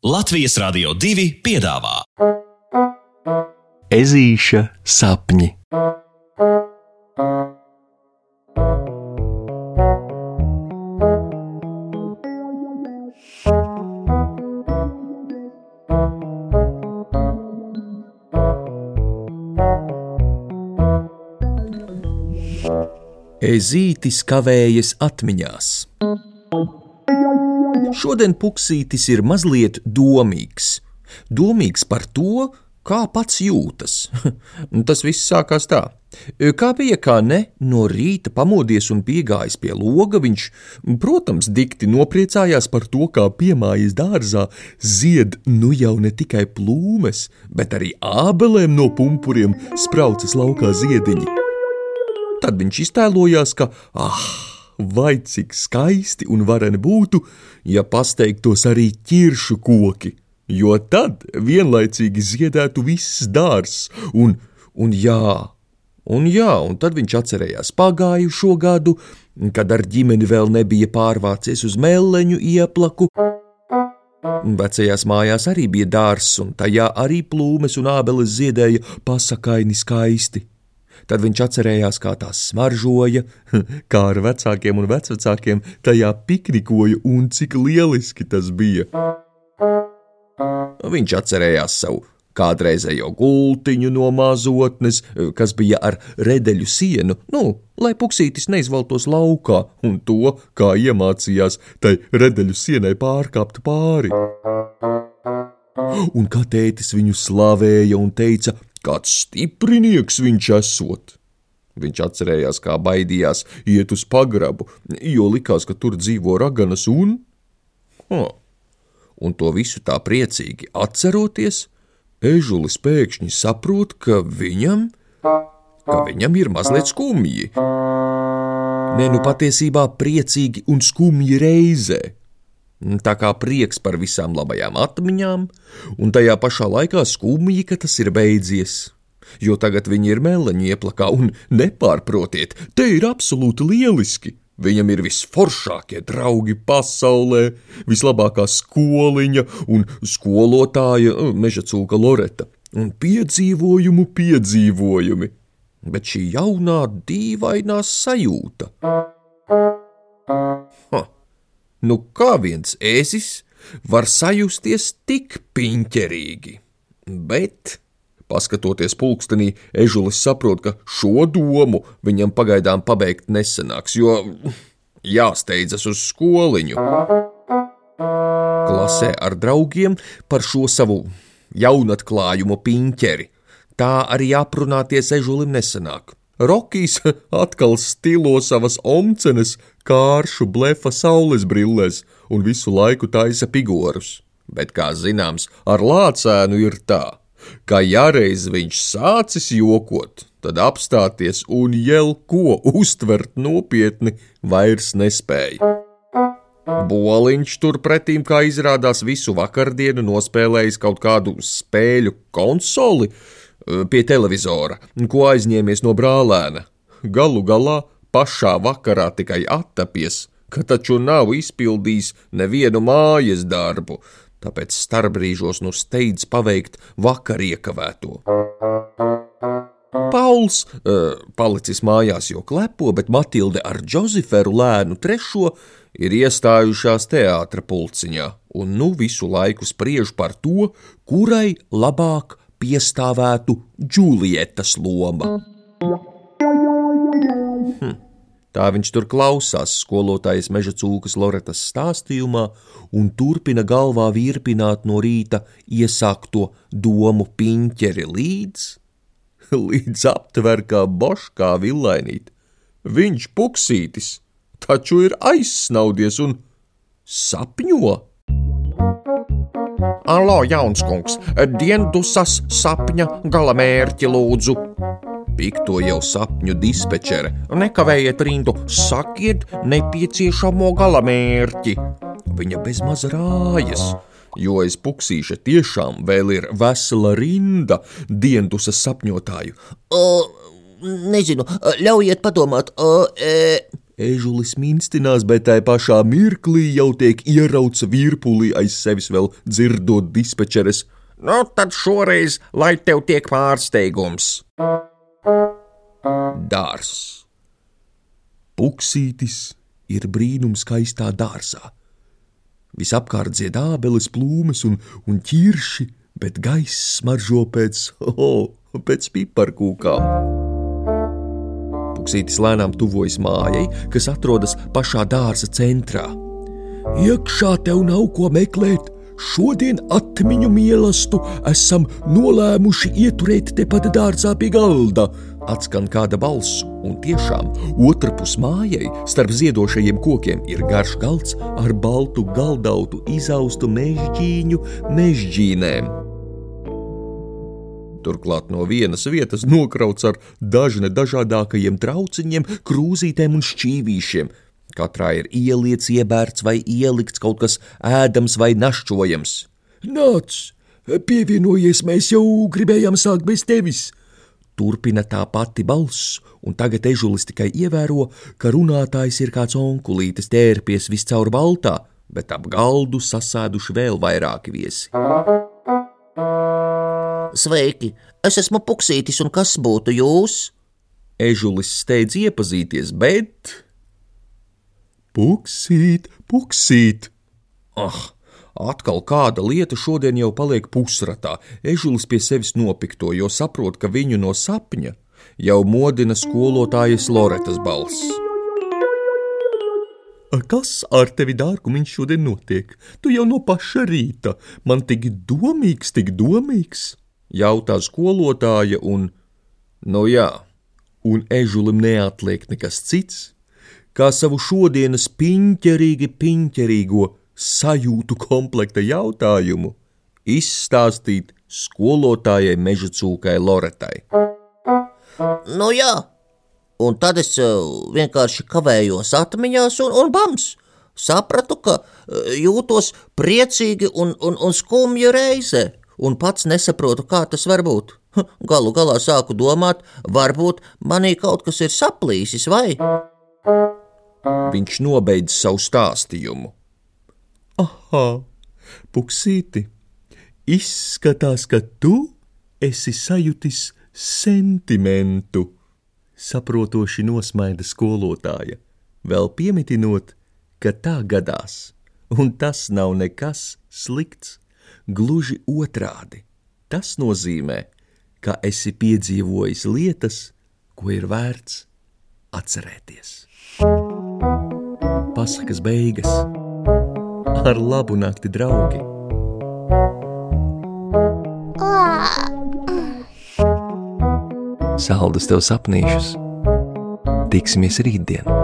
Latvijas Rādio 2 piedāvā Ezīša sapņi. Ezītis kavējas atmiņās. Šodien puksītis ir mazliet domīgs. Domīgs par to, kā pats jūtas. Tas viss sākās tā. Kā bija, kā ne, no rīta pamodies un piegājis pie loga, viņš, protams, dikti nopriecājās par to, kā piemājas dārzā zied nu jau ne tikai plūmes, bet arī ābelēm no pumpuriem spraucas laukā ziediņi. Tad viņš iztēlojās, ka, ah, vai cik skaisti un vareni būtu, ja pasteiktos arī ķiršu koki, jo tad vienlaicīgi ziedētu viss dārzs, un, un jā, un jā, un tad viņš atcerējās pagājušo gadu, kad ar ģimeni vēl nebija pārvācies uz meleņu ieplaku. Vecajās mājās arī bija dārzs, un tajā arī plūmes un ābeles ziedēja pasakaini skaisti. Tad viņš atcerējās, kā tās smaržoja, kā ar vecākiem un vecvecākiem tajā piknikoja un cik lieliski tas bija. Viņš atcerējās savu kādreizējo gultiņu no mazotnes, kas bija ar redeļu sienu, nu, lai puksītis neizvaltos laukā, un to, kā iemācījās tai redeļu sienai pārkāpt pāri. Un kā tētis viņu slavēja un teica, Kāds stiprinieks viņš esot! Viņš atcerējās, kā baidījās iet uz pagrabu, jo likās, ka tur dzīvo raganas un. Oh. Un to visu tā priecīgi atceroties, ežulis pēkšņi saprot, ka viņam, ka viņam ir mazliet skumji. Nē, nu patiesībā priecīgi un skumji reizē. Tā kā prieks par visām labajām atmiņām, un tajā pašā laikā skumji, ka tas ir beidzies. Jo tagad viņi ir meleņu ieplakā, un nepārprotiet, te ir absolūti lieliski. Viņam ir visforšākie draugi pasaulē, vislabākā skoliņa un skolotāja eh, meža cūka Loreta, un piedzīvojumu piedzīvojumi. Bet šī jaunā dīvainā sajūta. Ha. Nu kā viens ēzis var sajusties tik piņķerīgi? Bet, paskatoties pulkstenī, ežulis saprot, ka šo domu viņam pagaidām pabeigt nesanāks, jo jāsteidzas uz skoliņu. Klasē ar draugiem par šo savu jaunatklājumu piņķeri. Tā arī aprunāties ežulim nesanāk. Rokijs atkal stilo savas omcenes, kāršu blefa saules brillēs un visu laiku taisa figūrus. Bet, kā zināms, ar lācēnu ir tā, ka ja reiz viņš sācis jokot, tad apstāties un jau ko uztvert nopietni vairs nespēja. Boliņš turpretīm, kā izrādās, visu vakardienu nospēlējis kaut kādu spēļu konsoli, pie televizora, ko aizņēmies no brālēna. Galu galā pašā vakarā tikai attapies, ka taču nav izpildījis nevienu mājas darbu, tāpēc starpbrīžos nu steidz paveikt vakar iekavēto. Pauls uh, palicis mājās, jo klepo, bet Matilde ar Džozeferu lēnu trešo ir iestājušās teātra pulciņā, un nu visu laiku spriež par to, kurai labāk piestāvētu Džulietas loma. Hm. Tā viņš tur klausās skolotājas meža cūkas Loretas stāstījumā un turpina galvā virpināt no rīta iesākto domu piņķeri līdz, līdz aptver kā boškā villainīt. Viņš puksītis, taču ir aizsnaudies un sapņo. Alo, Jaunskungs, diendusas sapņa galamērķi lūdzu. Pikto jau sapņu dispečere. Nekavējiet rindu, sakiet nepieciešamo galamērķi. Viņa bezmaz rājas, jo aiz puksīša tiešām vēl ir vesela rinda diendusas sapņotāju. O, nezinu, ļaujiet padomāt. O, e... Ežulis minstinās, bet tai pašā mirklī jau tiek ierauts virpulī aiz sevis vēl dzirdot dispečeres. Nu, tad šoreiz, lai tev tiek pārsteigums. Dārs. Puksītis ir brīnums skaistā dārzā. Visapkārt dzied ābeles, plūmes un, un ķirši, bet gaiss smaržo pēc, oh, pēc piparkūkām. Puksītis lēnām tuvojas mājai, kas atrodas pašā dārza centrā. Iekšā tev nav ko meklēt. Šodien atmiņu mīlestību esam nolēmuši ieturēt tepat dārzā pie galda. Atskan kāda balss, un tiešām otrpus mājai, starp ziedošajiem kokiem, ir garš galds ar baltu galdautu izaustu mežģīņu mežģīnēm. Turklāt no vienas vietas nokrauts ar dažne dažādākajiem trauciņiem, krūzītēm un šķīvīšiem. Katrā ir ieliets, iebērts vai ielikts kaut kas ēdams vai našķojams. Nāc, pievienojies, mēs jau gribējām sākt bez tevis! Turpina tā pati balss, un tagad ežulis tikai ievēro, ka runātājs ir kāds onkulītis tērpies viscaur baltā, bet ap galdu sasēduši vēl vairāki viesi. Sveiki, es esmu Puksītis, un kas būtu jūs? Ežulis steidz iepazīties, bet. Puksīt, puksīt! Ah, atkal kāda lieta šodien jau paliek pusratā. Ežulis pie sevis nopikto, jo saprot, ka viņu no sapņa jau modina skolotājas Loretas balss. Kas ar tevi, dārgumiņš, šodien notiek? Tu jau no paša rīta man tik domīgs, tik domīgs! Jautā skolotāja, un, nu jā, un ežulim neatliek nekas cits, kā savu šodienas piņķerīgi piņķerīgo sajūtu komplekta jautājumu izstāstīt skolotājai meža cūkai Loretai. Nu jā, un tad es vienkārši kavējos atmiņās un, un bams! Sapratu, ka jūtos priecīgi un, un, un skumji reizē un pats nesaprotu, kā tas var būt. Galu galā sāku domāt, varbūt manī kaut kas ir saplīsis, vai? Viņš nobeidz savu stāstījumu. Aha, puksīti, izskatās, ka tu esi sajutis sentimentu, saprotoši nosmaida skolotāja, vēl piemitinot, ka tā gadās, un tas nav nekas slikts. Gluži otrādi. Tas nozīmē, ka esi piedzīvojis lietas, ko ir vērts atcerēties. Pasakas beigas ar labu nakti, draugi! Saldus tev sapnīšus! Tiksimies rītdien!